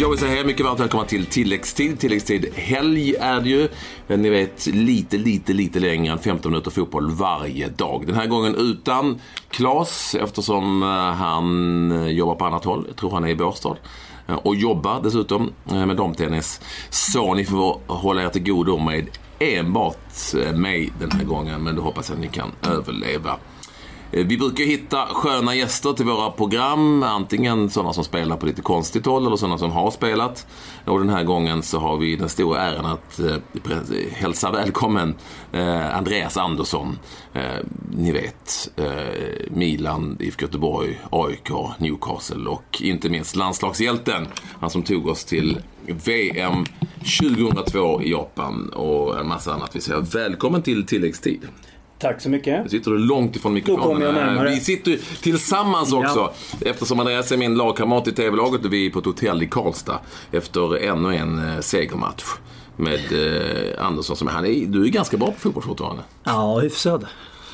Jag vill säga hej mycket varmt välkomna till tilläggstid. Tilläggstid helg är det ju. Eh, ni vet, lite, lite, lite längre än 15 minuter fotboll varje dag. Den här gången utan Klas eftersom eh, han eh, jobbar på annat håll. Jag tror han är i Båstad. Och jobbar dessutom med damtennis. Så ni får hålla er till godo med enbart mig den här gången. Men då hoppas jag att ni kan överleva. Eh, vi brukar hitta sköna gäster till våra program. Antingen sådana som spelar på lite konstigt håll eller sådana som har spelat. Och den här gången så har vi den stora äran att eh, hälsa välkommen eh, Andreas Andersson. Eh, ni vet, eh, Milan, IFK Göteborg, AIK, Newcastle och inte minst landslagshjälten. Han som tog oss till VM 2002 i Japan och en massa annat. Vi säger välkommen till tilläggstid. Tack så mycket. Nu sitter du långt ifrån mikrofonen. Vi sitter tillsammans också. Ja. Eftersom Andreas är min lagkamrat i TV-laget och vi är på ett hotell i Karlstad. Efter ännu en eh, segermatch. Med eh, Andersson som är, han är, du är ganska bra på fotboll fortfarande. Ja, hyfsad.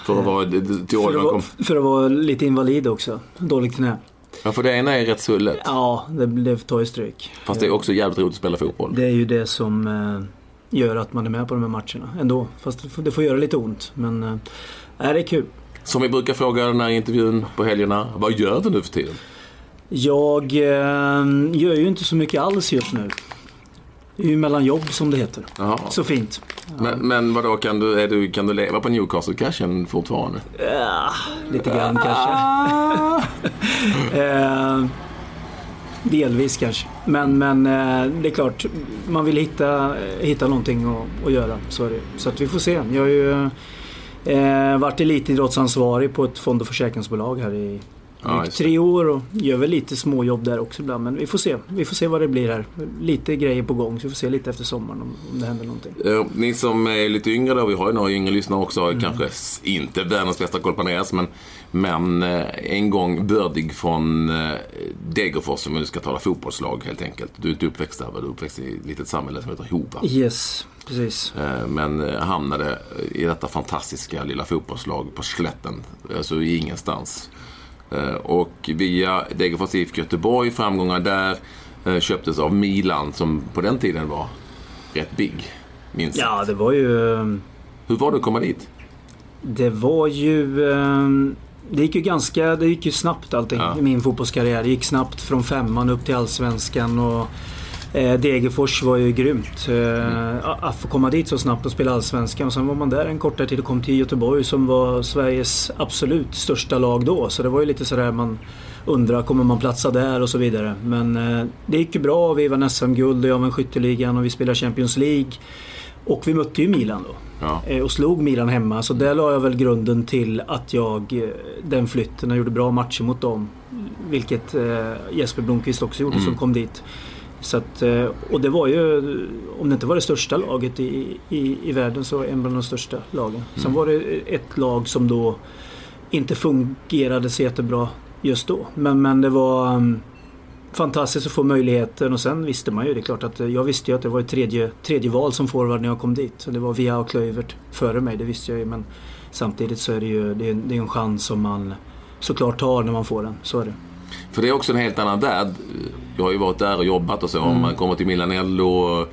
För att vara till för, att vara, för att vara lite invalid också. Dåligt knä. Ja, för det ena är rätt svullet. Ja, det, det tar ju stryk. Fast det är också jävligt roligt att spela fotboll. Det är ju det som eh, gör att man är med på de här matcherna ändå. Fast det får göra lite ont. Men äh, det är kul. Som vi brukar fråga den här intervjun på helgerna. Vad gör du nu för tiden? Jag äh, gör ju inte så mycket alls just nu. Det är ju mellan jobb som det heter. Aha. Så fint. Ja. Men, men vadå, kan du, är du, kan du leva på Newcastle-cashen fortfarande? Ja, lite grann kanske. äh, Delvis kanske. Men, men eh, det är klart, man vill hitta, hitta någonting att, att göra. Så, är det. så att vi får se. Jag har ju eh, varit elitidrottsansvarig på ett fond och försäkringsbolag här i Ja, tre år och gör väl lite småjobb där också ibland. Men vi får se. Vi får se vad det blir här. Lite grejer på gång så vi får se lite efter sommaren om, om det händer någonting. Uh, ni som är lite yngre då, vi har ju några yngre lyssnare också, mm. kanske inte världens bästa koll på Andreas men, men uh, en gång bördig från uh, Degerfors om vi nu ska tala fotbollslag helt enkelt. Du är inte uppväxt där, du är uppväxt i ett litet samhälle som heter Hova. Yes. Precis. Men hamnade i detta fantastiska lilla fotbollslag på slätten. Alltså ingenstans. Eh, och via Degerfors IFK Göteborg, framgångar där, eh, köptes av Milan som på den tiden var rätt big. Minst Ja, det var ju... Ehm, Hur var det att komma dit? Det var ju... Ehm, det gick ju ganska... Det gick ju snabbt allting ja. i min fotbollskarriär. Det gick snabbt från femman upp till allsvenskan och Eh, Degerfors var ju grymt. Eh, att få komma dit så snabbt och spela Allsvenskan. Och sen var man där en kortare tid och kom till Göteborg som var Sveriges absolut största lag då. Så det var ju lite sådär man undrar, kommer man platsa där och så vidare. Men eh, det gick ju bra. Vi vann SM-guld och jag vann skytteligan och vi spelade Champions League. Och vi mötte ju Milan då. Ja. Eh, och slog Milan hemma. Så där la jag väl grunden till att jag, den flytten, jag gjorde bra matcher mot dem. Vilket Jesper Blomqvist också gjorde mm. som kom dit. Så att, eh, och det var ju, om det inte var det största laget i, i, i världen så en bland de största lagen. Mm. Sen var det ett lag som då inte fungerade så jättebra just då. Men, men det var um, fantastiskt att få möjligheten och sen visste man ju, det är klart att jag visste ju att det var ett tredje, tredje val som forward när jag kom dit. Det var Via och Klövert före mig, det visste jag ju. Men samtidigt så är det ju det är, det är en chans som man såklart tar när man får den. Så är det. För det är också en helt annan värld. Jag har ju varit där och jobbat och så. Mm. Man kommer till Milanello och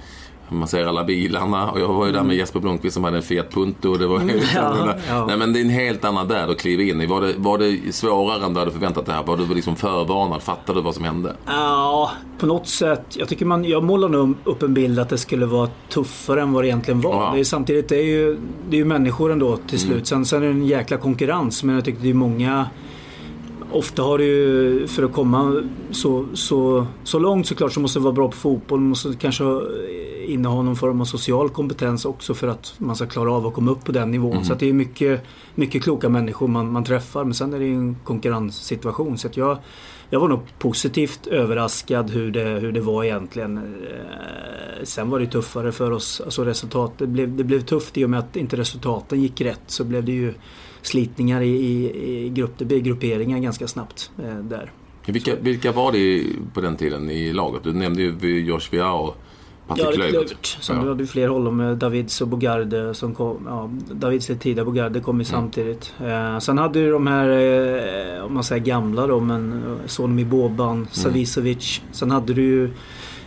man ser alla bilarna. Och jag var ju där med mm. Jesper Blomqvist som hade en Fiat Punto. Det var mm. ja, ja. Nej, men det är en helt annan värld att kliva in i. Var det, var det svårare än du hade förväntat dig? Var du liksom förvarnad? Fattade du vad som hände? Ja, på något sätt. Jag tycker man, jag målar nog upp en bild att det skulle vara tuffare än vad det egentligen var. Ja. Det är, samtidigt, det är ju, det är ju människor ändå till slut. Mm. Sen, sen är det en jäkla konkurrens. Men jag tycker det är många Ofta har det ju, för att komma så, så, så långt såklart, så måste du vara bra på fotboll. Man måste kanske inneha någon form av social kompetens också för att man ska klara av att komma upp på den nivån. Mm. Så det är mycket, mycket kloka människor man, man träffar. Men sen är det ju en konkurrenssituation. Så att jag, jag var nog positivt överraskad hur det, hur det var egentligen. Eh, sen var det tuffare för oss. Alltså resultat, det, blev, det blev tufft i och med att inte resultaten gick rätt. Så blev det ju slitningar i, i, i grupp, grupperingar ganska snabbt eh, där. Vilka, vilka var det på den tiden i laget? Du nämnde ju Josh Viao Patrik ja, Löfvert. Sen ja. du hade fler håll med Davids och Bogarde som kom. Ja, Davids lite tidigare, Bogarde kom ju mm. samtidigt. Eh, sen hade du de här, eh, om man säger gamla då, men eh, Sonmi Boban, mm. Savicevic. Sen hade du ju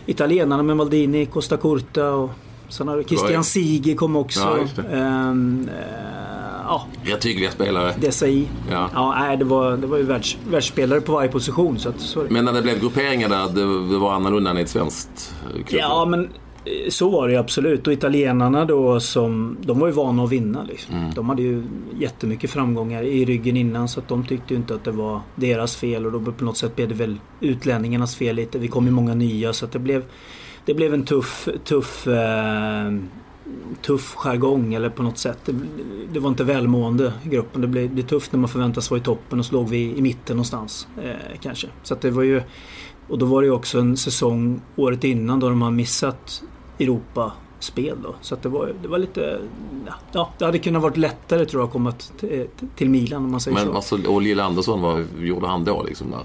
italienarna med Maldini, Costa Curta och sen du Christian Sige kom också. Ja, ehm, ja. Rätt hyggliga spelare. Desai. Ja. Ja, nej, det var, det var ju världs, världsspelare på varje position. Så att, sorry. Men när det blev grupperingar där, det, det var annorlunda än i ett svenskt klubb? Ja, men eh, så var det absolut. Och italienarna då som, de var ju vana att vinna. Liksom. Mm. De hade ju jättemycket framgångar i ryggen innan så att de tyckte ju inte att det var deras fel och då på något sätt blev det väl utlänningarnas fel lite. Vi kom ju många nya så att det blev, det blev en tuff, tuff eh, tuff jargong eller på något sätt. Det, det var inte välmående i gruppen. Det blev, det tufft när man förväntas vara i toppen och så låg vi i mitten någonstans. Eh, kanske. Så att det var ju... Och då var det ju också en säsong året innan då de har missat Europa-spel då. Så det var, det var lite... Ja, det hade kunnat varit lättare tror jag att komma till, till Milan om man säger Men, så. Men alltså, och Lille Andersson, vad gjorde han då liksom? Där?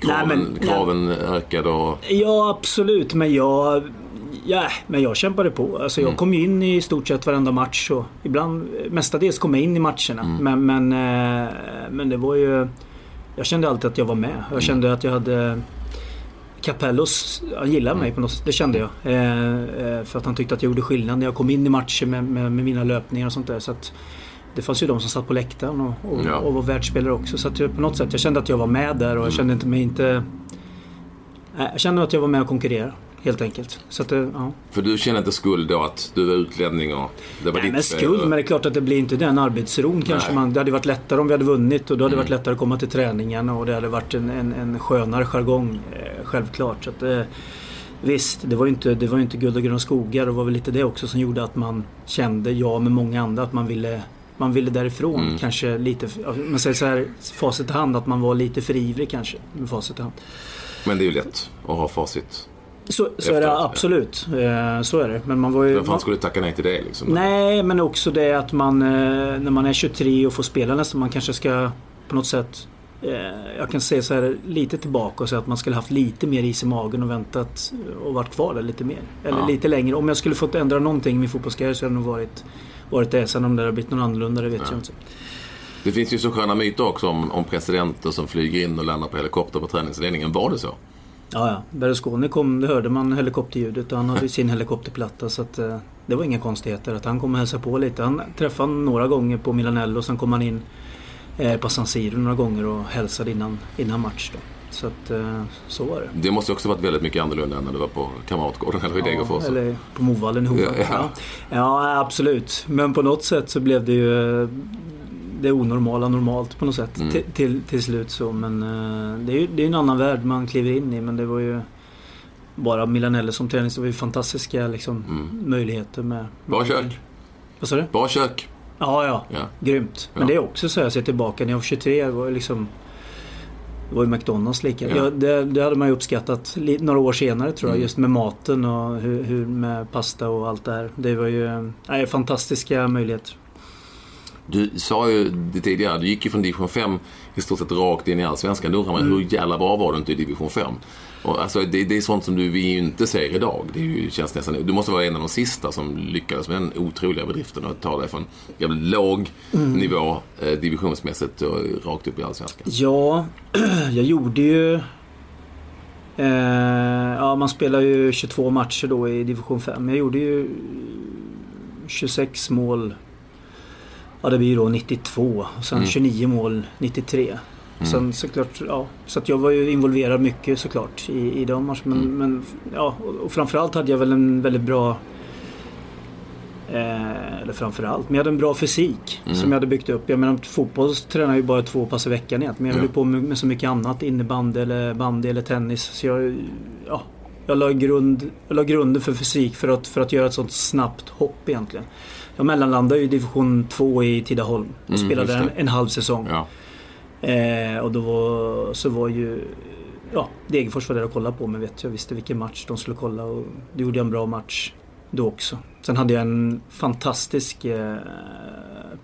Kraven, nej, men, kraven nej, ökade och... Ja absolut men jag Ja, men jag kämpade på. Alltså jag mm. kom ju in i stort sett varenda match. Och ibland, mestadels kom jag in i matcherna. Mm. Men, men, eh, men det var ju... Jag kände alltid att jag var med. Jag mm. kände att jag hade... Capellos, han gillade mig på något sätt. Det kände jag. Eh, eh, för att han tyckte att jag gjorde skillnad när jag kom in i matcher med, med, med mina löpningar och sånt där. Så att, det fanns ju de som satt på läktaren och, och, ja. och var världsspelare också. Så att på något sätt, jag kände att jag var med där och jag kände inte mig inte... Jag kände att jag var med och konkurrerade. Helt enkelt. Så att, ja. För du känner inte skuld då att du var utlänning och det var Nej, ditt men skuld, men det är klart att det blir inte den arbetsron kanske. Man, det hade varit lättare om vi hade vunnit och då hade det mm. varit lättare att komma till träningen och det hade varit en, en, en skönare jargong. Eh, självklart. Så att, eh, Visst, det var ju inte, det var inte guld och gröna skogar. Det var väl lite det också som gjorde att man kände, jag med många andra, att man ville man ville därifrån. Mm. Kanske lite, man säger så här, facit i hand, att man var lite för ivrig kanske med facit i hand. Men det är ju lätt att ha facit så, så är det absolut. Eh, så är det. Men man var ju... Vem fan skulle tacka nej till det liksom? Nej, men också det att man eh, när man är 23 och får spela nästan, man kanske ska på något sätt eh, jag kan säga så här lite tillbaka och säga att man skulle haft lite mer is i magen och väntat och varit kvar där lite mer. Eller ja. lite längre. Om jag skulle fått ändra någonting i min fotbollskarriär så hade det nog varit, varit det. Sen om det hade blivit något annorlunda, det vet ja. jag inte. Det finns ju så sköna myter också om, om presidenter som flyger in och landar på helikopter på träningsledningen. Var det så? Ja, ja. Berlusconi kom, det hörde man helikopterljudet och han hade sin helikopterplatta så att eh, det var inga konstigheter att han kom och hälsade på lite. Han träffade några gånger på Milanello och sen kom han in eh, på San Siro några gånger och hälsade innan, innan match. Då. Så att, eh, så var det. Det måste också varit väldigt mycket annorlunda än när du var på Kamratgården eller i Degerfors. Ja, eller på Movallen i ja, ja. ja, absolut. Men på något sätt så blev det ju det onormala normalt på något sätt mm. till, till, slut så. Men uh, det är ju det är en annan värld man kliver in i. Men det var ju bara Milanello som träning så var ju fantastiska liksom, mm. möjligheter med. Bra kök. Vad sa du? Bra kök. Ja, ja. ja. Grymt. Men ja. det är också så jag ser tillbaka när jag var 23. var liksom det var ju McDonalds lika. Ja. det, det, hade man ju uppskattat några år senare tror jag. Mm. Just med maten och hur, hur, med pasta och allt det här. Det var ju nej, fantastiska möjligheter. Du sa ju det tidigare, du gick ju från division 5 i stort sett rakt in i Allsvenskan. Då undrar man mm. hur jävla bra var du inte i division 5? Och alltså, det, det, är sånt som du, vi inte ser idag. Det ju, känns nästan, du måste vara en av de sista som lyckades med den otroliga bedriften att ta dig från jävligt låg mm. nivå eh, divisionsmässigt och rakt upp i Allsvenskan. Ja, jag gjorde ju... Eh, ja, man spelar ju 22 matcher då i division 5. Jag gjorde ju 26 mål Ja det blir då 92 och sen mm. 29 mål 93. Mm. Sen såklart, ja. Så att jag var ju involverad mycket såklart i, i de matcherna. Men, mm. men, ja, och framförallt hade jag väl en väldigt bra Eh, eller framförallt, men jag hade en bra fysik mm. som jag hade byggt upp. Jag menar fotboll tränar ju bara två pass i veckan egentligen. Men jag höll på med, med, så mycket annat. Innebandy eller bandy eller tennis. Så jag, ja, jag la, grund, jag la grunden för fysik för att, för att göra ett sånt snabbt hopp egentligen. Jag mellanlandade i division 2 i Tidaholm och mm, spelade en, en, halv säsong. Ja. Eh, och då var, så var ju ja, Degerfors var där och kollade på mig vet jag. visste vilken match de skulle kolla och då gjorde jag en bra match då också. Sen hade jag en fantastisk eh,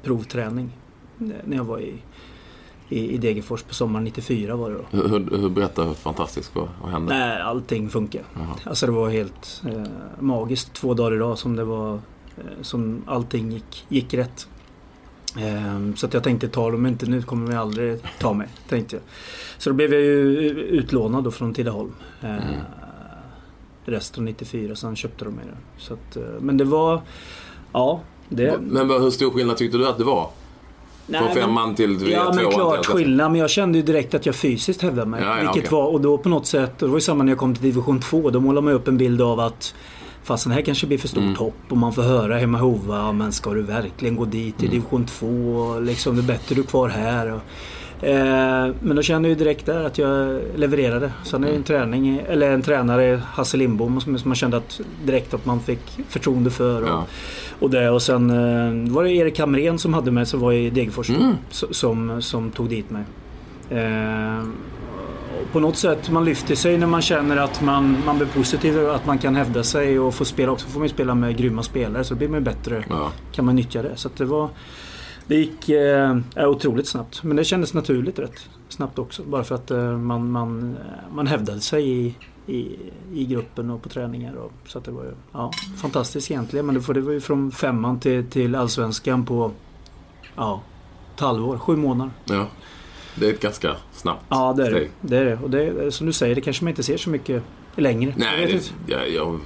provträning när jag var i, i, i Degerfors på sommaren 94 var det då. Hur, hur, hur berätta hur fantastiskt vad, vad hände? Nej, allting funkar. Alltså det var helt eh, magiskt två dagar idag som det var som allting gick, gick rätt. Eh, så att jag tänkte tar de inte nu kommer de aldrig ta mig. Tänkte jag. Så då blev jag ju utlånad då från Tidaholm. Eh, mm. Resten 94, sen köpte de mig det. Så att, eh, men det var... Ja. Det... Men hur stor skillnad tyckte du att det var? Från Nej, femman till Ja, men klart skillnad. Men jag kände ju direkt att jag fysiskt hävdade mig. Ja, ja, vilket okay. var, och då på något sätt, det var ju samma när jag kom till division 2. Då målade man upp en bild av att Fast det här kanske blir för stort mm. hopp och man får höra hemma i Hova, men ska du verkligen gå dit i mm. division 2? Liksom, det är bättre du är kvar här. Och, Eh, men då kände jag direkt där att jag levererade. Sen är det en träning, eller en tränare, Hasse Lindbom, som, man kände att direkt att man fick förtroende för. Och, ja. och det. Och sen eh, var det Erik Hamrén som hade mig, som var i Degerfors, mm. som, som tog dit mig. Eh, på något sätt, man lyfter sig när man känner att man, man blir positiv, att man kan hävda sig och få spela också. får man spela med grymma spelare så blir man bättre. Ja. Kan man nyttja det. Så det var det gick eh, otroligt snabbt. Men det kändes naturligt rätt snabbt också. Bara för att eh, man, man, eh, man hävdade sig i, i, i gruppen och på träningar. Och, så det var ju ja, fantastiskt egentligen. Men det, för det var ju från femman till, till allsvenskan på ja, ett halvår, sju månader. Ja, det är ett ganska snabbt Ja, det är det. det, är det. Och det, som du säger, det kanske man inte ser så mycket längre. Nej, det, jag, jag,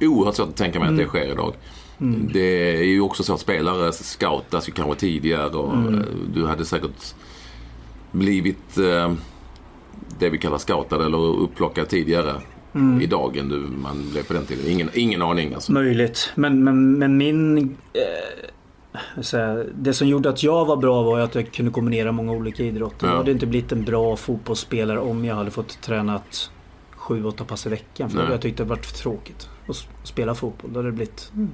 oerhört svårt att tänka mig att det mm. sker idag. Mm. Det är ju också så att spelare scoutas ju kanske tidigare och mm. Eh, du hade säkert blivit eh, det vi kallar scoutad eller upplockad tidigare mm. idag än du, man blev på den tiden. Ingen, ingen aning alltså. Möjligt. Men, men, men min... Eh, det som gjorde att jag var bra var att jag kunde kombinera många olika idrotter. Ja. Jag hade inte blivit en bra fotbollsspelare om jag hade fått tränat sju, åtta pass i veckan. För Nej. jag tyckte det varit för tråkigt att spela fotboll. Då hade det blivit mm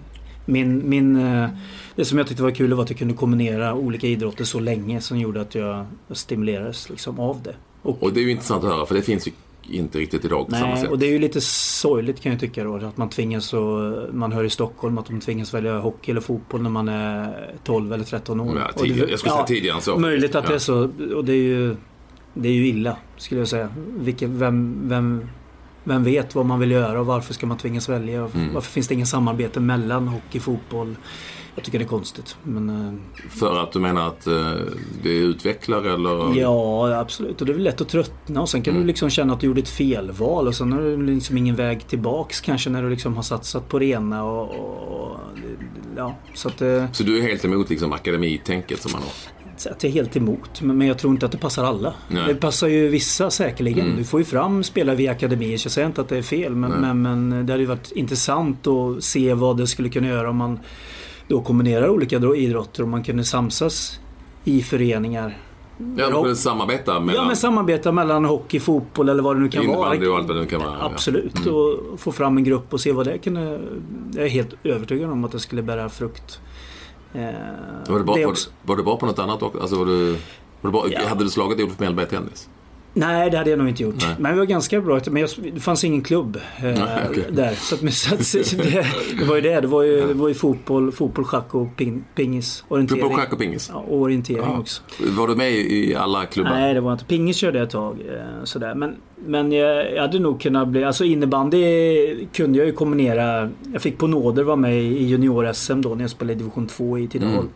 min, min, eh, det som jag tyckte var kul var att jag kunde kombinera olika idrotter så länge som gjorde att jag stimulerades liksom av det. Och, och det är ju intressant att höra för det finns ju inte riktigt idag på nej, samma sätt. och det är ju lite sorgligt kan jag tycka då. Att man tvingas så, man hör i Stockholm att de tvingas välja hockey eller fotboll när man är 12 eller 13 år. Ja, tidigare, det, jag skulle säga tidigare än så. Möjligt att ja. det är så. Och det är ju, det är ju illa skulle jag säga. Vilken, vem, vem, vem vet vad man vill göra och varför ska man tvingas välja? Mm. Varför finns det ingen samarbete mellan hockey och fotboll? Jag tycker det är konstigt. Men, eh, för att du menar att eh, det utvecklar eller? Ja, absolut. Och det är väl lätt att tröttna och sen kan mm. du liksom känna att du gjorde ett felval och sen har du liksom ingen väg tillbaks kanske när du liksom har satsat på det ena och, och ja, så, att, eh, så du är helt emot liksom akademitänket som man har? att jag är helt emot. Men jag tror inte att det passar alla. Nej. Det passar ju vissa säkerligen. Mm. Du får ju fram spelare via akademier. Jag säger inte att det är fel. Men, men, men, det hade ju varit intressant att se vad det skulle kunna göra om man då kombinerar olika idrotter. och man kunde samsas i föreningar. Ja, man kunde samarbeta mellan... Ja, men samarbeta mellan hockey, fotboll eller vad det nu kan vara. och allt vad det kan vara. Absolut. Mm. Och få fram en grupp och se vad det kunde... Jag är helt övertygad om att det skulle bära frukt. Eh, var, det bra, det var, var, du bra på något annat också? Alltså var du, var du bra, ja. Hade du slagit Olof Mellberg i tennis? Nej, det hade jag nog inte gjort. Nej. Men vi var ganska bra. Men jag, det fanns ingen klubb eh, Nej, okay. där. Så, att, så att, det, det, var ju det. Det var ju, det var ju fotboll, fotboll, schack och ping, pingis. Orientering. Fotboll, schack och pingis? Ja, och orientering ja. också. Var du med i alla klubbar? Nej, det var inte. Pingis körde jag ett tag. Eh, sådär. Men, men jag, jag hade nog kunnat bli... Alltså innebandy kunde jag ju kombinera. Jag fick på nåder vara med i junior-SM då när jag spelade i division 2 i Tidaholm. Mm.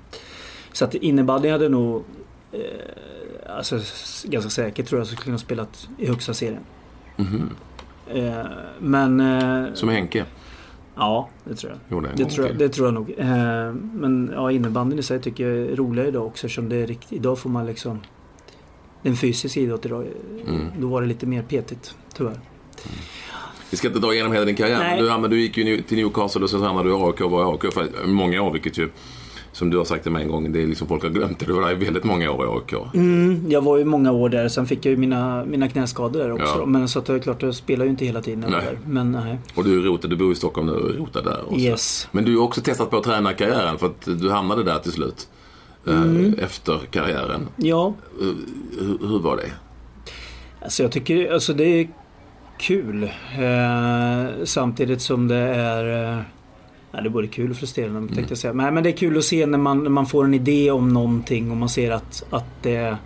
Så att innebandy hade nog... Eh, alltså, ganska säkert tror jag skulle kunna spelat i högsta serien. Mm -hmm. men... Eh, Som Henke? Ja, det tror jag. Jo, det, tror jag det tror jag nog. Eh, men ja, innebandyn i sig tycker jag är roligare idag också eftersom det är riktigt, idag får man liksom... Det är en fysisk idrott idag. Mm. Då var det lite mer petigt, tyvärr. Mm. Vi ska inte dra igenom hela din karriär. Du, du gick ju till Newcastle och så hamnade du i AIK och var i AIK för många år, vilket ju som du har sagt till mig en gång, det är liksom folk har glömt det. Du var där i väldigt många år i AIK. Mm, jag var ju många år där. Sen fick jag ju mina, mina knäskador där också. Ja. Men så att det är klart, jag spelar ju inte hela tiden nej. där. Men nej. Och du är rotad, du bor i Stockholm nu och är rotad där också. Yes. Men du har också testat på att träna karriären för att du hamnade där till slut. Eh, mm. Efter karriären. Ja. Hur, hur var det? Alltså jag tycker alltså det är kul. Eh, samtidigt som det är... Nej, det är både kul och frustrerande mm. tänkte jag säga. Men, men det är kul att se när man, när man får en idé om någonting och man ser att, att, det,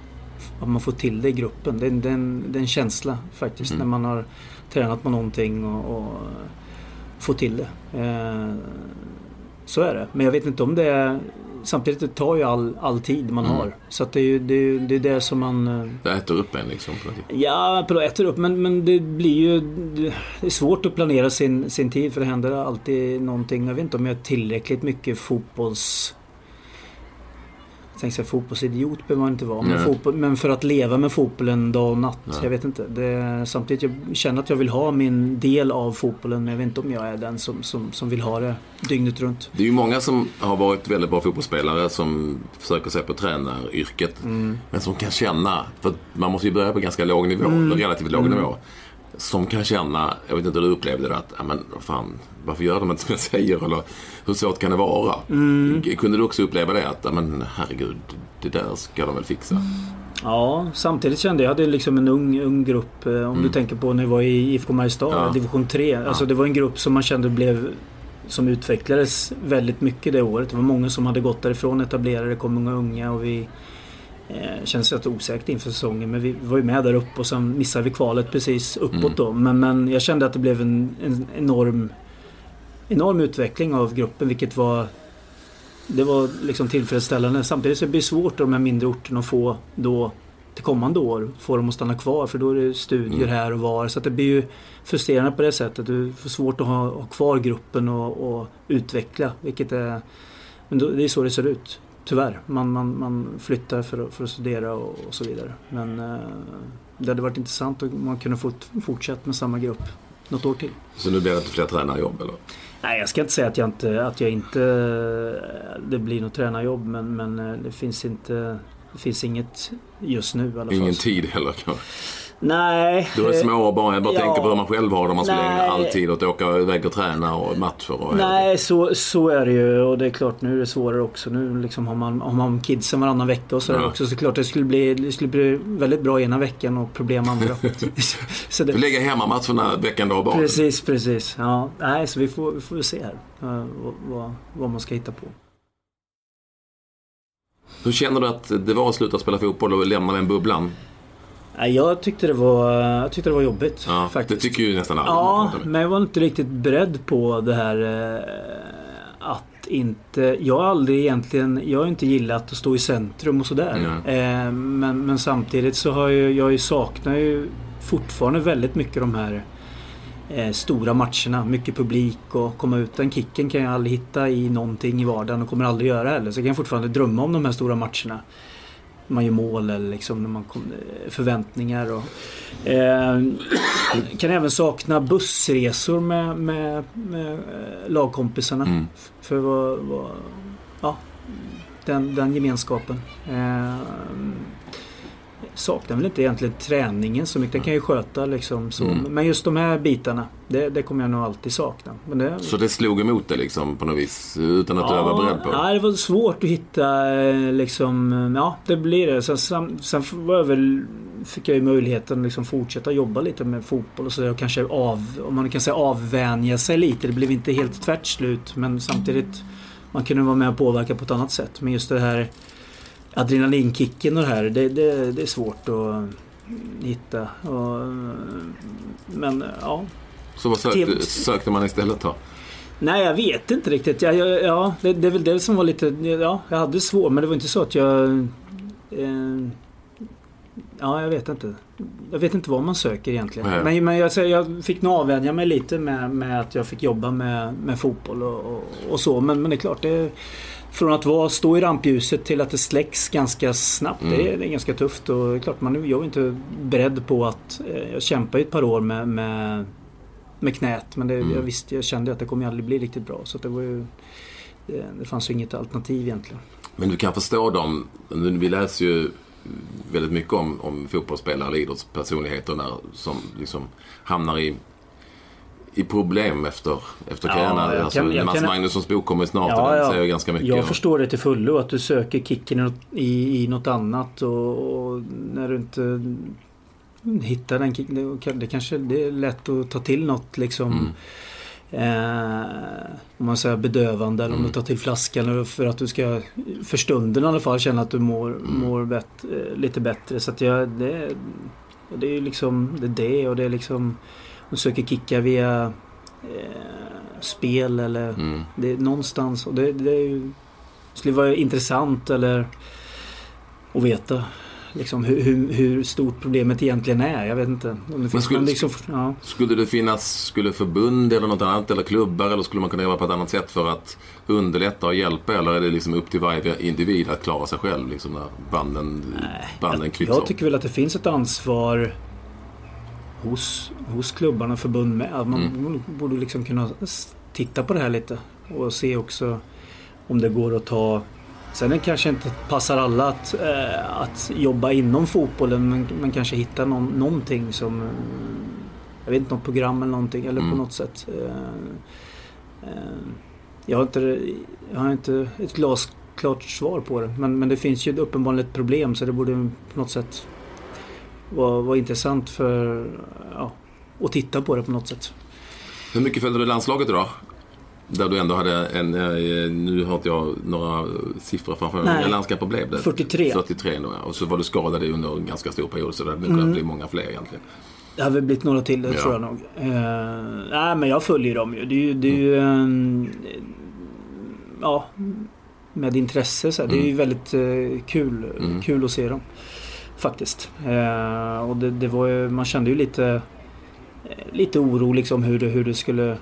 att man får till det i gruppen. Det, det, är, en, det är en känsla faktiskt mm. när man har tränat på någonting och, och får till det. Eh, så är det. Men jag vet inte om det är samtidigt det tar ju all, all tid man mm. har. Så det är ju det, är, det, är det som man... Eh, det äter upp en liksom? Ja, det äter upp men, men det blir ju... Det är svårt att planera sin, sin tid för det händer alltid någonting. Jag vet inte om jag är tillräckligt mycket fotbolls tänkte säga fotbollsidiot behöver man inte vara. Men, fotboll, men, för att leva med fotbollen dag och natt. Nej. Jag vet inte. Det, samtidigt jag känner att jag vill ha min del av fotbollen. Men jag vet inte om jag är den som, som, som vill ha det dygnet runt. Det är ju många som har varit väldigt bra fotbollsspelare som försöker sig på tränaryrket. Mm. Men som kan känna, för man måste ju börja på ganska låg nivå, mm. relativt låg mm. nivå som kan känna, jag vet inte hur du upplevde det, att ja, men, fan, varför gör de inte som jag säger? Eller hur svårt kan det vara? Mm. Kunde du också uppleva det att, ja, men herregud, det där ska de väl fixa? Ja, samtidigt kände jag, jag hade liksom en ung, ung grupp. Eh, om mm. du tänker på när jag var i IFK Mariestad, ja. division 3. Ja. Alltså det var en grupp som man kände blev som utvecklades väldigt mycket det året. Det var många som hade gått därifrån, etablerade, det kom många unga och vi Eh, känns rätt osäkert inför säsongen men vi var ju med där uppe och sen missade vi kvalet precis uppåt mm. då. Men, men jag kände att det blev en, en enorm, enorm utveckling av gruppen vilket var det var liksom tillfredsställande. Samtidigt så blir det svårt i de här mindre orterna att få då till kommande år få dem att stanna kvar för då är det studier mm. här och var. Så det blir ju frustrerande på det sättet. Du får svårt att ha, ha kvar gruppen och, och utveckla. Vilket är, men då, det är så det ser ut. Tyvärr. Man, man, man flyttar för att, för att studera och, och så vidare. Men eh, det hade varit intressant om man kunde fått fortsätta med samma grupp något år till. Så nu blir det inte fler tränarjobb eller? Nej, jag ska inte säga att jag inte, att jag inte det blir något tränarjobb men, men eh, det finns inte det finns inget just nu i alla fall. Ingen tid heller kanske? Nej. Du har små barn. Jag bara ja, tänker på hur man själv har det. Man skulle ägna all tid åt att åka iväg och träna och matcher. Och nej, så, så är det ju. Och det är klart nu är det svårare också. Nu liksom har man, har man kidsen varannan vecka och så ja. också. Så klart det skulle, bli, det skulle bli väldigt bra ena veckan och problem andra. så det... Du lägger hemmamatcherna veckan då bara. Precis, precis. Ja, nej, så vi får, vi får se här uh, vad, vad man ska hitta på. Hur känner du att det var att sluta spela fotboll och lämna den bubblan? Jag tyckte det var, jag tyckte det var jobbigt. Ja, faktiskt. Det tycker ju nästan alla. Ja, men jag var inte riktigt beredd på det här eh, att inte... Jag har aldrig egentligen... Jag har inte gillat att stå i centrum och sådär. Mm. men, men samtidigt så har jag, jag saknar ju fortfarande väldigt mycket de här eh, stora matcherna. Mycket publik och komma ut. Den kicken kan jag aldrig hitta i någonting i vardagen och kommer aldrig göra heller. Så jag kan fortfarande drömma om de här stora matcherna man gör mål eller liksom när man kom, eh, förväntningar. Och, eh, kan även sakna bussresor med, med, med eh, lagkompisarna. Mm. För vad, vad, ja, den, den gemenskapen. Eh, saknar väl inte egentligen träningen så mycket. Den kan jag ju sköta liksom. Så. Mm. Men just de här bitarna, det, det kommer jag nog alltid sakna. Det... Så det slog emot dig liksom på något vis? Utan att ja, du var beredd på det? Ja, det var svårt att hitta eh, liksom, ja det blir det. Sen, sen, sen var jag väl, fick jag ju möjligheten att liksom fortsätta jobba lite med fotboll och så och kanske av, om man kan säga avvänja sig lite. Det blev inte helt tvärt slut men samtidigt man kunde vara med och påverka på ett annat sätt. Men just det här adrenalinkicken och det här, det, det, det är svårt att hitta. Och, men ja. Så vad sökte, sökte man istället då? Nej, jag vet inte riktigt. Ja, ja, ja det, det, är väl det som var lite... Ja, jag hade svårt men det var inte så att jag... Eh, ja, jag vet inte. Jag vet inte vad man söker egentligen. Nej. Men, men jag, jag fick nog avvänja mig lite med, med att jag fick jobba med, med fotboll och, och, och så. Men, men det är klart, det från att vara, stå i rampljuset till att det släcks ganska snabbt. Mm. Det, är, det, är, ganska tufft och är klart man, jag var inte beredd på att... Eh, jag kämpade ett par år med, med, med knät men det, mm. jag, visste, jag kände att det kommer aldrig bli riktigt bra. Så det var ju... Det, det fanns ju inget alternativ egentligen. Men du kan förstå dem. Vi läser ju väldigt mycket om, om fotbollsspelare eller idrottspersonligheter som liksom hamnar i i problem efter, efter karriären. Ja, alltså, Mats kan... Magnussons bok kommer snart ja, och den ja. säger ganska mycket. Jag förstår det till fullo att du söker kicken i, i något annat och, och, när du inte hitta den kicken. Det kanske det är lätt att ta till något liksom. Mm. Eh, om man säger bedövande eller om mm. du tar till flaskan för att du ska för stunden i alla fall känna att du mår, mm. mår bet, eh, lite bättre. Så att jag, det, det är ju liksom det, är det och det är liksom du söker kicka via eh, spel eller mm. det är någonstans och det, det ju, skulle vara intressant eller att veta liksom, hur, hur, hur, stort problemet egentligen är. Jag vet inte. Om det finns skulle, liksom, ja. skulle det finnas skulle förbund eller något annat eller klubbar eller skulle man kunna göra på ett annat sätt för att underlätta och hjälpa eller är det liksom upp till varje individ att klara sig själv liksom när banden, Nej, banden klipps Jag, jag tycker väl att det finns ett ansvar hos, hos klubbarna och förbund med. Man mm. borde liksom kunna titta på det här lite och se också om det går att ta Sen det kanske inte passar alla att, äh, att jobba inom fotbollen men, men kanske hitta någon, någonting som Jag vet inte, något program eller någonting eller mm. på något sätt. Äh, äh, jag, har inte, jag har inte ett glasklart svar på det men, men det finns ju uppenbarligen ett problem så det borde på något sätt vara, vara intressant för ja, att titta på det på något sätt. Hur mycket följde du landslaget då? Där du ändå hade en, eh, nu har inte jag några siffror framför mig. Hur landskamper blev det? 43. 43 då, ja. Och så var du skadad under en ganska stor period så det hade mm. kunnat bli många fler egentligen. Det har väl blivit några till, det ja. tror jag nog. Uh, nej men jag följer dem ju. Det är ju, det är ju um, ja, med intresse så här. Det är ju mm. väldigt uh, kul, mm. kul att se dem. Faktiskt. Uh, och det, det, var ju, man kände ju lite, lite oro liksom hur det, hur det skulle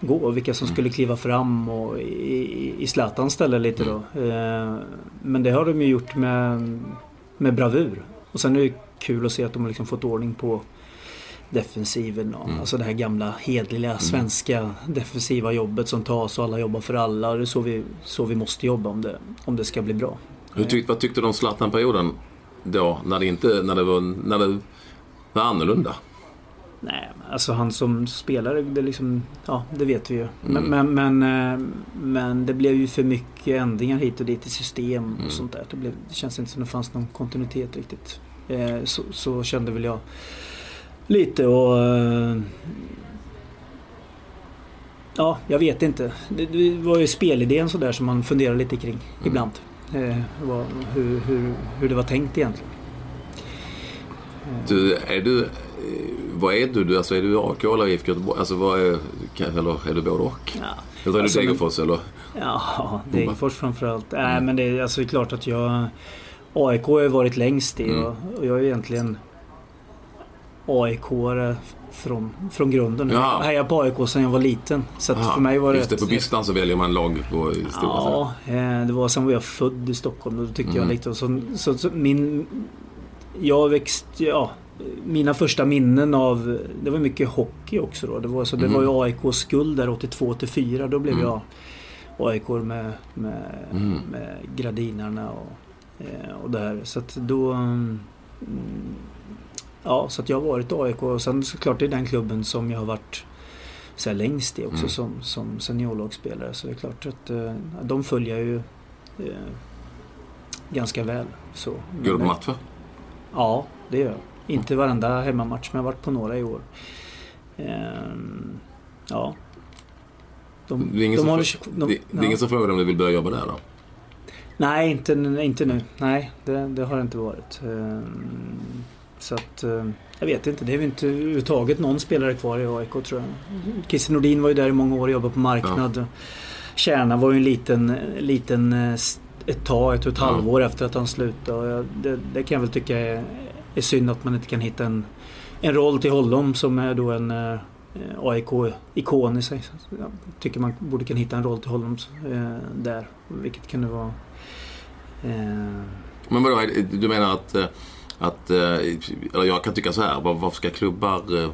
gå och vilka som mm. skulle kliva fram och i, i Zlatans ställe lite då. Eh, men det har de ju gjort med, med bravur. Och sen är det kul att se att de har liksom fått ordning på defensiven. Mm. Alltså det här gamla hedliga mm. svenska defensiva jobbet som tas och alla jobbar för alla. Det är så vi, så vi måste jobba om det, om det ska bli bra. Hur tyck, vad tyckte du om Zlatan-perioden då? När det, inte, när, det var, när det var annorlunda? Nej, alltså han som spelare, det, liksom, ja, det vet vi ju. Mm. Men, men, eh, men, det blev ju för mycket ändringar hit och dit i system och mm. sånt där. Det, blev, det känns inte som det fanns någon kontinuitet riktigt. Eh, så, så, kände väl jag lite och... Eh, ja, jag vet inte. Det, det var ju spelidén sådär som man funderar lite kring mm. ibland. Vad, hur, hur, hur det var tänkt egentligen. Du, är du vad är du? Alltså är du AIK eller IFK Göteborg? Alltså vad är, eller är du både och? Ja. Eller är alltså, du Degerfors eller? Ja, Degerfors framförallt. Mm. Nej men det är, alltså, det är klart att jag... AIK har ju varit längst i mm. och, och jag är egentligen aik från, från grunden. Ja. Jag hejar på AIK sedan jag var liten. Så för mig var det... Just det, på Bistan så väljer man lag på stora Ja, eh, det var sen var jag född i Stockholm. Då tyckte mm. jag lite... Så, så, så min... Jag växte... Ja, mina första minnen av, det var mycket hockey också då. Det var, så det mm. var ju AIKs guld där 82-84. Då blev mm. jag AIK med, med, mm. med Gradinerna och, eh, och där. Så att då... Ja, så att jag har varit AIK och sen såklart det är den klubben som jag har varit så längst i också mm. som, som seniorlagsspelare. Så det är klart att uh, de följer ju uh, ganska väl. Så, Går du på matcher? Ja, det gör jag. Inte varenda hemmamatch men jag har varit på några i år. Ehm, ja. De, det är ingen, de som, håller, de, det, det är ingen som frågar om du vill börja jobba där då? Nej, inte, inte nu. Nej, det, det har det inte varit. Ehm, så att, eh, jag vet inte. Det är väl inte överhuvudtaget någon spelare kvar i AIK tror jag. Christer Nordin var ju där i många år och jobbade på marknad. Ja. Kärna var ju en liten, liten eh, ett tag, ett och ett ja. halvår efter att han slutade. Det, det kan jag väl tycka är är synd att man inte kan hitta en, en roll till honom som är då en eh, AIK-ikon i sig. Jag tycker man borde kunna hitta en roll till honom där. Vilket kunde vara... Eh... Men vadå, du menar att, att eh, eller jag kan tycka så här, varför ska klubbar eh,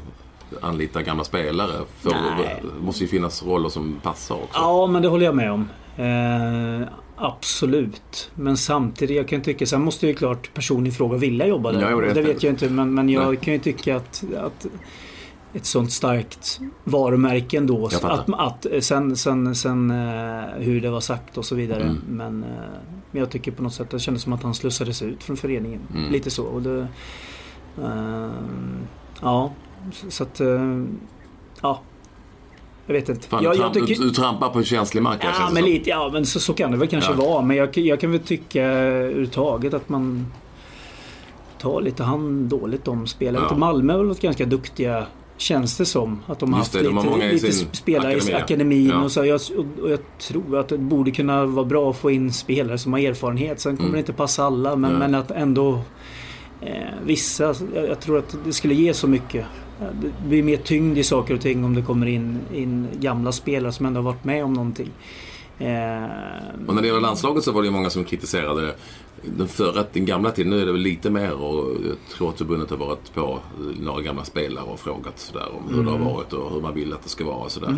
anlita gamla spelare? För det måste ju finnas roller som passar också. Ja, men det håller jag med om. Eh, Absolut. Men samtidigt, jag kan tycka, sen måste ju klart personen i fråga vilja jobba där. Ja, det, det vet jag inte men, men jag Nej. kan ju tycka att, att ett sånt starkt varumärke ändå. Att, att, sen, sen, sen uh, hur det var sagt och så vidare. Mm. Men, uh, men jag tycker på något sätt det kändes som att han slussades ut från föreningen. Mm. Lite så. Och det, Eh, ja, så att... eh, ja. Jag vet inte. Fan, jag, jag tycker- du, du trampar på känslig mark Ja, men som. lite, ja, men så, så kan det väl kanske Ja. vara. Men jag, jag kan väl tycka överhuvudtaget att man tar lite hand dåligt om spelare. Ja. Malmö har väl varit ganska duktiga, känns det som. Att de har haft det, de har lite, lite spelare akademi. i akademin. Ja. Och, så. Jag, och, jag tror att det borde kunna vara bra att få in spelare som har erfarenhet. Sen kommer Mm. det inte passa alla, men, men att ändå eh, vissa. Jag, jag tror att det skulle ge så mycket. Det blir mer tyngd i saker och ting om det kommer in, in gamla spelare som ändå har varit med om någonting. Eh, Och när det gäller landslaget så var det ju många som kritiserade den förra, den gamla tiden. Nu är det väl lite mer och jag tror att förbundet har varit på några gamla spelare och frågat sådär om hur det Mm. har varit och hur man vill att det ska vara och sådär.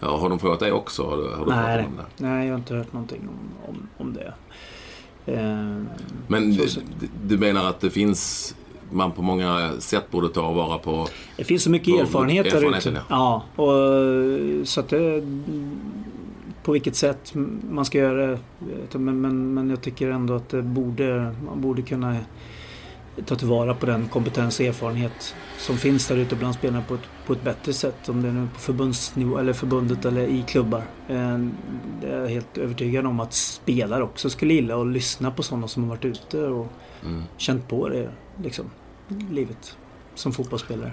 Ja, har de frågat dig också? Har du, har du nej, om det? nej, jag har inte hört någonting om, om, om det. Eh, Men du, du menar att det finns, man på många sätt borde ta vara på det finns så mycket På- erfarenhet där erfarenheten, ute. ja. Ja, och, så att det... På vilket sätt man ska göra det. jag, Men, men, men jag tycker ändå att det borde, man borde kunna ta tillvara på den kompetens och erfarenhet som finns där ute bland spelarna på ett, på ett bättre sätt. Om det är nu på förbundsnivå eller förbundet eller i klubbar. Eh, Det är jag helt övertygad om att spelare också skulle gilla att lyssna på sådana som har varit ute och Mm. känt på det liksom, livet som fotbollsspelare.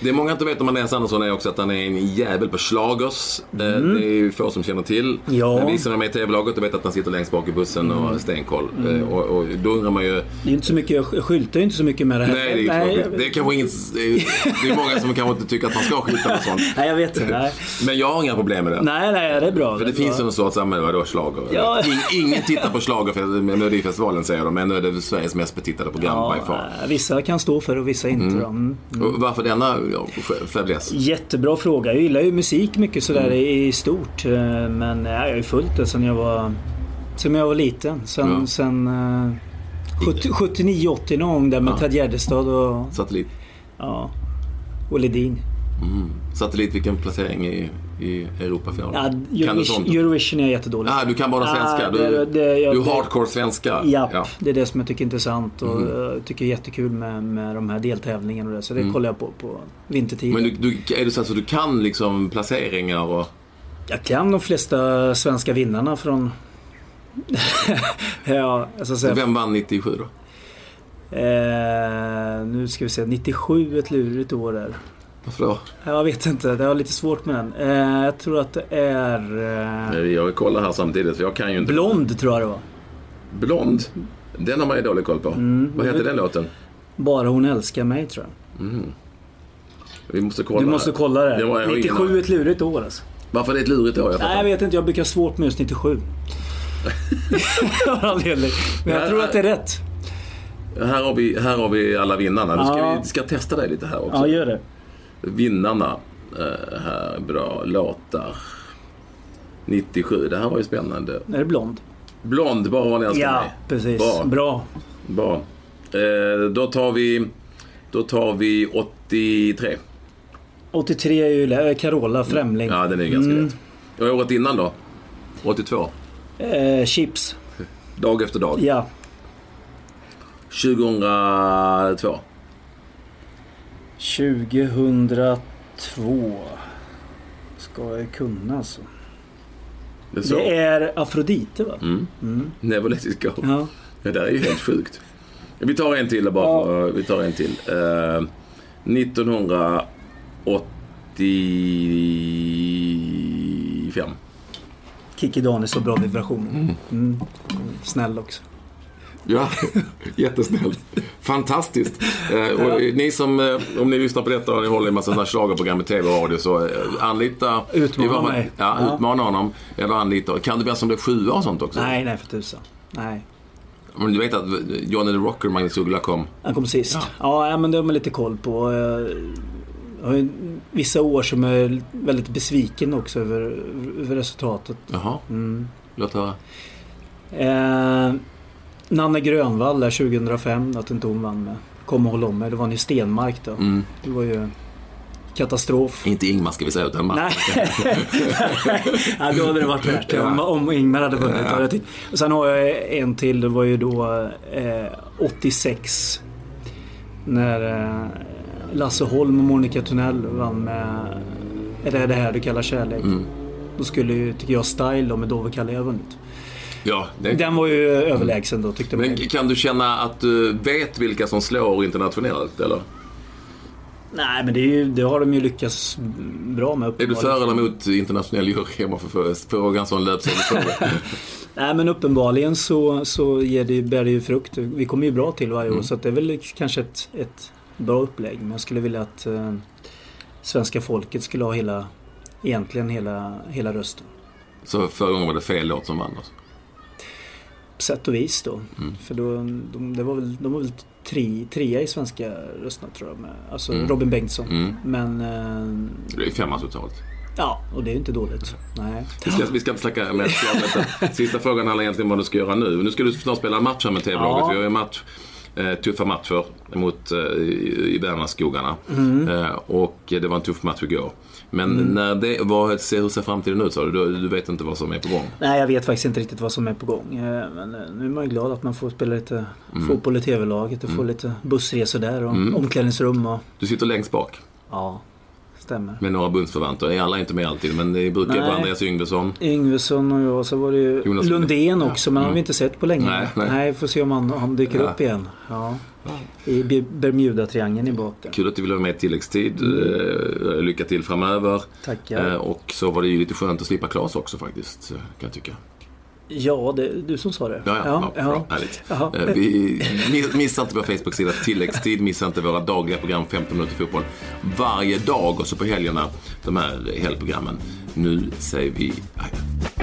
Det många inte vet om Andreas Andersson är också att han är en jävel på slagers. Eh, Det är ju få som känner till. Mm. Ja. Vi som är med i TV-laget och vet att han sitter längst bak i bussen och har stenkoll. Eh, Och, och då undrar man ju... Det är ju inte så mycket, jag skyltar ju inte så mycket med det här. Nej, det är, nej, det är kanske inget... Det är, det många som kanske inte tycker att man ska skylta med sånt. nej, jag vet inte. Nej, Men jag har inga problem med det. nej, nej det är bra. För det är finns bra. en sorts, men vadå schlager? Ja. In, ingen tittar på schlager Melodifestivalen säger de, men nu är det Sveriges mest betittade program by Ja, far. nej, vissa kan stå för det och vissa inte. Mm. Och varför denna fäbless? Jättebra fråga. Jag gillar ju musik mycket sådär Mm. i, stort. eh, Men nej, jag har ju följt det sen jag var, sen jag var liten. Sen, Ja. sen eh, 70 79-80 någon gång där med Ja. Ted Gärdestad och, Satellit. ja, och Ledin. Mm. Satellit, vilken placering i, i Europafinalen? Ja? Eurovision, Eurovision är jag jättedålig Ah, du kan bara svenska. Ah, Du, det- det- jag- du är det- hardcore svenska. Japp, Ja. det är det som jag tycker är intressant och jag tycker det är jättekul med, med de här deltävlingarna och det. Så det kollar jag på på vintertid. Mm. Men du, du, är det så att du kan liksom placeringar och... Jag kan de flesta svenska vinnarna från... ja, jag ska säga... Vem vann 97 då? Eh, nu ska vi se, 97 är ett lurigt år där. Varför då? Jag vet inte, det har lite svårt med den. Eh, jag tror att det är... Eh, Jag kollar här samtidigt för jag kan ju inte. Blond tror jag det var. Blond. Den har man ju dålig koll på. Mm. Vad heter den låten? Bara hon älskar mig tror jag. Vi måste kolla. Du måste kolla det. Det var jag 97 är ett lurigt år alltså. Varför är det ett lurigt år? Jag Nej, jag vet inte. Jag brukar ha svårt med just 97. Av anledning. Men jag tror att det är rätt. Här, har vi, här har vi alla vinnarna. Nu ska Ja. vi ska testa dig lite här också. Ja, gör det. Vinnarna. Eh, här, bra låtar. 97, det här var ju spännande. Är det blond? Blond, bara hon älskar Ja, mig. precis. Bra. Bra. Bra. Eh, då tar vi... Då tar vi 83. 83 är ju lä- Carola Främling. Ja, den är ju ganska Mm. rätt. Och året innan då? 82. Eh, chips. Dag efter dag. Ja. 2002. 2002. Ska jag kunna alltså. Det är så. Det är Afrodite va? Mm. Never let it go. Ja. Det där är ju helt sjukt. Vi tar en till bara Ja. för, Vi tar en till. Eh, 1985. Kikki Daniels och bra vibrationer. Mm. Snäll också. Ja, jättesnäll. Fantastiskt. Eh, och ni som, eh, om ni lyssnar på detta och ni håller i massa sådana här schlagerprogram i tv och radio så eh, anlita... Utmana man- mig. Ja, Ja. utmana honom. Eller anlita. Kan du berätta om det sjua och sånt också? Nej, nej för tusan. Nej. Men du vet att Johnny the Rocker, Magnus Uggla kom. Han kom sist. Ja. Ja, men det har man lite koll på. Jag har vissa år som är väldigt besviken också över, över resultatet. Jaha, Mm. låt höra. Nanne Grönvall där 2005, att inte hon vann med Kom och håll om mig. Det var en i Stenmark då. Mm. Det var ju katastrof. Inte Ingmar ska vi säga, utan Mats. Nej. ja, då hade det varit värt det. Om, om Ingmar hade vunnit. Ja. hade. Och sen har jag en till. Det var ju då eh, 86. När eh, Lasse Holm och Monica Tunnell vann med Är det det här du kallar kärlek? Mm. Då skulle ju, tycker jag, Style då med Dove Kalle ha vunnit. Ja, det, Den var ju överlägsen då tyckte man. men kan du känna att du vet vilka som slår internationellt eller? Nej men det, är ju, det har de ju lyckats bra med Är du för eller emot internationell jury? Jag måste fråga en sån löpsedelsfråga. Nej men uppenbarligen så, så ger det, bär det ju frukt. Vi kommer ju bra till varje år Mm. så det är väl kanske ett, ett bra upplägg. Men jag skulle vilja att eh, svenska folket skulle ha hela, egentligen hela, hela rösten. Så förra gången var det fel låt som vann. Alltså. Sätt och vis då. Mm. För då, de, det var väl, de var väl tre, trea i svenska rösterna tror jag. Med, alltså Mm. Robin Bengtsson. Mm. Men eh, Det är femma totalt. ja, och det är inte dåligt. Nej. Vi ska, vi ska inte snacka mer. Sista frågan handlar egentligen om vad du ska göra nu. Nu ska du snart spela match här med TV-laget. Ja. Vi har ju match, tuffa matcher mot, eh, i, Värmlandsskogarna. Mm. Eh, och det var en tuff match igår. Men när det, vad, hur ser framtiden ut sa du? du? Vet inte vad som är på gång? Nej, jag vet faktiskt inte riktigt vad som är på gång. Eh, Men eh, nu är man ju glad att man får spela lite fotboll i TV-laget och få lite bussresor där och Mm. omklädningsrum och... Du sitter längst bak Ja, stämmer. med några bundsförvanter. Alla är inte med alltid, men det brukar Nej. vara Andreas Yngvesson. Yngvesson och jag, så var det ju Jonas Lundén också, men han har vi inte sett på länge. Nej, nej. får se om han, han dyker Ja. upp igen. Ja. I Be- Bermuda-triangeln i där. Kul att du vill vara med i tilläggstid. Eh, lycka till framöver. Tackar. Eh, och så var det ju lite skönt att slippa Klas också faktiskt, kan jag tycka. Ja, det är du som sa det. Ja, ja, ja, bra, härligt. Eh, Vi, miss- missa inte vår Facebook-sida Tilläggstid, missa inte våra dagliga program 15 minuter fotboll varje dag och så på helgerna de här helgprogrammen. Nu säger vi adjö.